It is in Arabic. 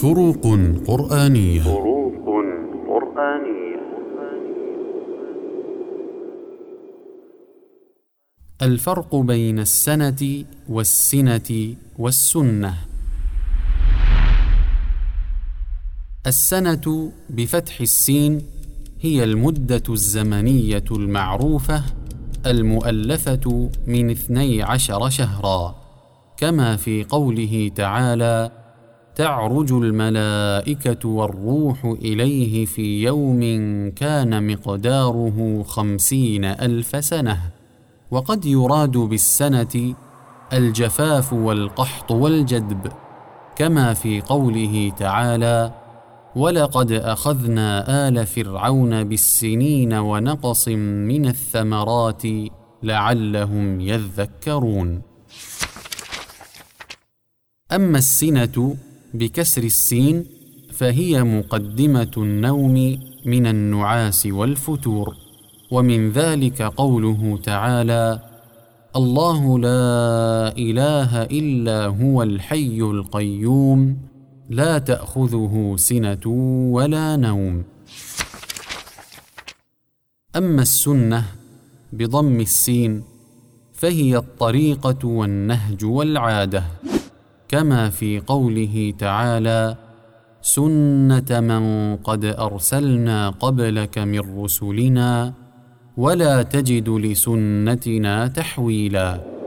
فروق قرآنية. فروق قرآنية. الفرق بين السنة والسنة والسنة. السنة بفتح السين هي المدة الزمنية المعروفة المؤلفة من اثني عشر شهرا كما في قوله تعالى تعرج الملائكة والروح إليه في يوم كان مقداره خمسين ألف سنة. وقد يراد بالسنة الجفاف والقحط والجدب كما في قوله تعالى ولقد أخذنا آل فرعون بالسنين ونقص من الثمرات لعلهم يذكرون أما السنة بكسر السين فهي مقدمة النوم من النعاس والفتور. ومن ذلك قوله تعالى الله لا إله إلا هو الحي القيوم لا تأخذه سنة ولا نوم. أما السنة بضم السين فهي الطريقة والنهج والعادة. كما في قوله تعالى سنه من قد ارسلنا قبلك من رسلنا ولا تجد لسنتنا تحويلا